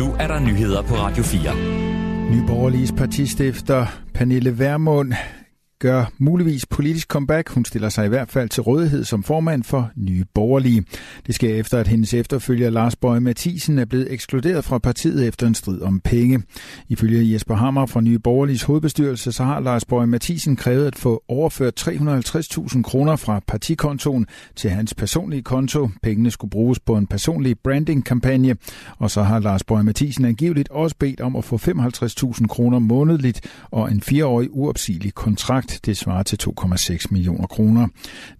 Nu er der nyheder på Radio 4. Nyborgerliges partistifter Pernille Vermund gør muligvis politisk comeback. Hun stiller sig i hvert fald til rådighed som formand for Nye Borgerlige. Det sker efter, at hendes efterfølger Lars Bøge Mathisen er blevet ekskluderet fra partiet efter en strid om penge. Ifølge Jesper Hammer fra Nye Borgerliges hovedbestyrelse, så har Lars Bøge Mathisen krævet at få overført 350.000 kroner fra partikontoen til hans personlige konto. Pengene skulle bruges på en personlig branding-kampagne, og så har Lars Bøge Mathisen angiveligt også bedt om at få 55.000 kroner månedligt og en fireårig uopsigelig kontrakt det svarer til 2,6 millioner kroner.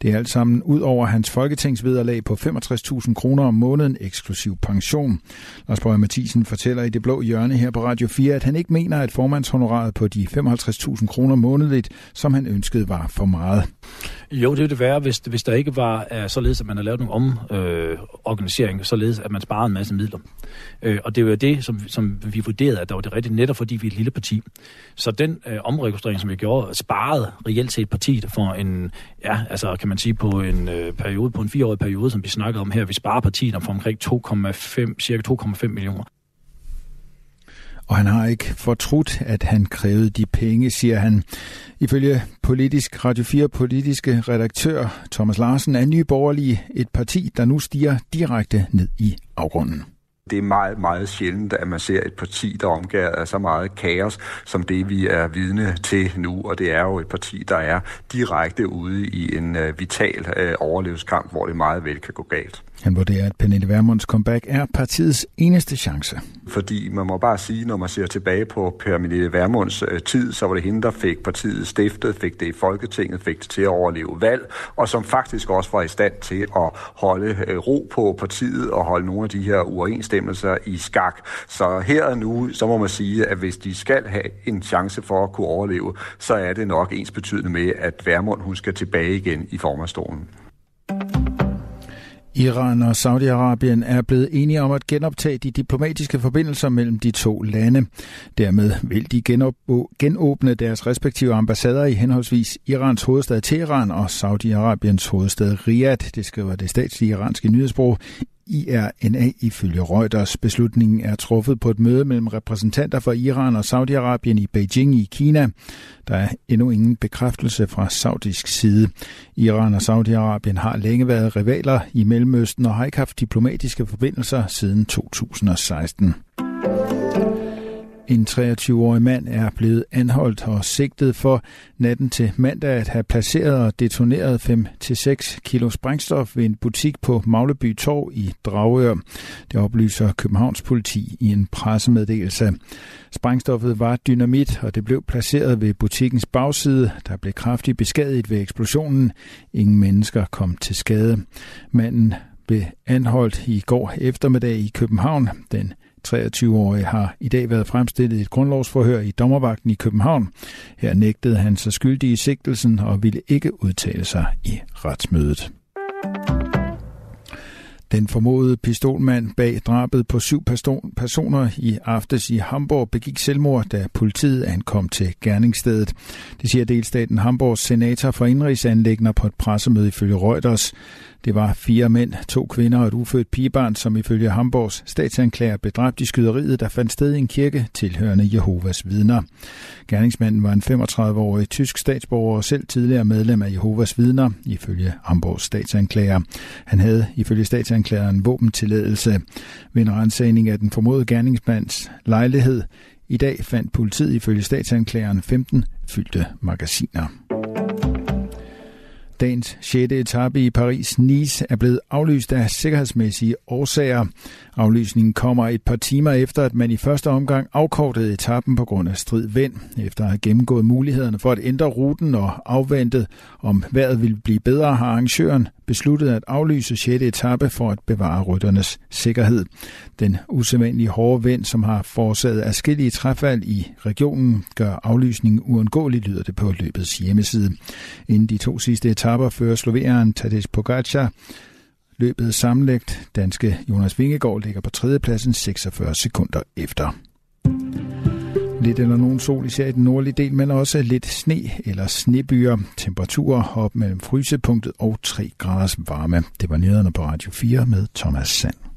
Det er alt sammen ud over hans folketingsvederlag på 65.000 kroner om måneden eksklusiv pension. Lars Bøge Mathisen fortæller i det blå hjørne her på Radio 4, at han ikke mener, at formandshonoraret på de 55.000 kroner månedligt, som han ønskede, var for meget. Jo, det ville det være, hvis, hvis der ikke var uh, således, at man har lavet nogle omorganisering, øh, således at man sparede en masse midler. Øh, og det var det, som, som vi vurderede, at der var det rigtige, netop fordi vi er et lille parti. Så den øh, omregistrering, som vi gjorde, sparede reelt set partiet for en, ja, altså kan man sige på en øh, periode, på en fireårig periode, som vi snakker om her, vi sparer partiet om for omkring 2,5, cirka 2,5 millioner. Og han har ikke fortrudt, at han krævede de penge, siger han. Ifølge politisk Radio 4 politiske redaktør Thomas Larsen er Nye Borgerlige et parti, der nu stiger direkte ned i afgrunden det er meget, meget sjældent, at man ser et parti, der omgiver af så meget kaos, som det vi er vidne til nu. Og det er jo et parti, der er direkte ude i en uh, vital uh, overlevelseskamp, hvor det meget vel kan gå galt. Han vurderer, at Pernille Vermunds comeback er partiets eneste chance. Fordi man må bare sige, når man ser tilbage på Pernille Vermunds uh, tid, så var det hende, der fik partiet stiftet, fik det i Folketinget, fik det til at overleve valg, og som faktisk også var i stand til at holde uh, ro på partiet og holde nogle af de her uoverensstemmelser i skak. Så her og nu, så må man sige, at hvis de skal have en chance for at kunne overleve, så er det nok ens betydende med, at Værmund hun skal tilbage igen i formandstolen. Iran og Saudi-Arabien er blevet enige om at genoptage de diplomatiske forbindelser mellem de to lande. Dermed vil de genåbne deres respektive ambassader i henholdsvis Irans hovedstad Teheran og Saudi-Arabiens hovedstad Riyadh, det skriver det statslige iranske nyhedsbrug IRNA ifølge Reuters. Beslutningen er truffet på et møde mellem repræsentanter for Iran og Saudi-Arabien i Beijing i Kina. Der er endnu ingen bekræftelse fra saudisk side. Iran og Saudi-Arabien har længe været rivaler i Mellemøsten og har ikke haft diplomatiske forbindelser siden 2016. En 23-årig mand er blevet anholdt og sigtet for natten til mandag at have placeret og detoneret 5-6 kilo sprængstof ved en butik på Magleby Torv i Dragør. Det oplyser Københavns politi i en pressemeddelelse. Sprængstoffet var dynamit, og det blev placeret ved butikkens bagside. Der blev kraftigt beskadiget ved eksplosionen. Ingen mennesker kom til skade. Manden blev anholdt i går eftermiddag i København. Den 23-årige har i dag været fremstillet i et grundlovsforhør i dommervagten i København. Her nægtede han sig skyldig i sigtelsen og ville ikke udtale sig i retsmødet. Den formodede pistolmand bag drabet på syv personer i aftes i Hamburg begik selvmord, da politiet ankom til gerningsstedet. Det siger delstaten Hamburgs senator for indrigsanlægner på et pressemøde ifølge Reuters. Det var fire mænd, to kvinder og et ufødt pigebarn, som ifølge Hamburgs statsanklager blev dræbt i skyderiet, der fandt sted i en kirke tilhørende Jehovas vidner. Gerningsmanden var en 35-årig tysk statsborger og selv tidligere medlem af Jehovas vidner, ifølge Hamburgs statsanklager. Han havde ifølge anklageren våbentilladelse. Ved en rensagning af den formodede gerningsmands lejlighed i dag fandt politiet ifølge statsanklageren 15 fyldte magasiner. Dagens 6. etape i Paris-Nice er blevet aflyst af sikkerhedsmæssige årsager. Aflysningen kommer et par timer efter, at man i første omgang afkortede etappen på grund af strid vind. Efter at have gennemgået mulighederne for at ændre ruten og afventet, om vejret ville blive bedre, har arrangøren besluttet at aflyse 6. etape for at bevare rytternes sikkerhed. Den usædvanlige hårde vind, som har forårsaget afskillige træfald i regionen, gør aflysningen uundgåelig, lyder det på løbets hjemmeside. Inden de to sidste etaper fører sloveneren Tadej Pogacar løbet sammenlægt. Danske Jonas Vingegaard ligger på tredjepladsen 46 sekunder efter. Lidt eller nogen sol især i den nordlige del, men også lidt sne eller snebyer. Temperaturer op mellem frysepunktet og 3 graders varme. Det var nyhederne på Radio 4 med Thomas Sand.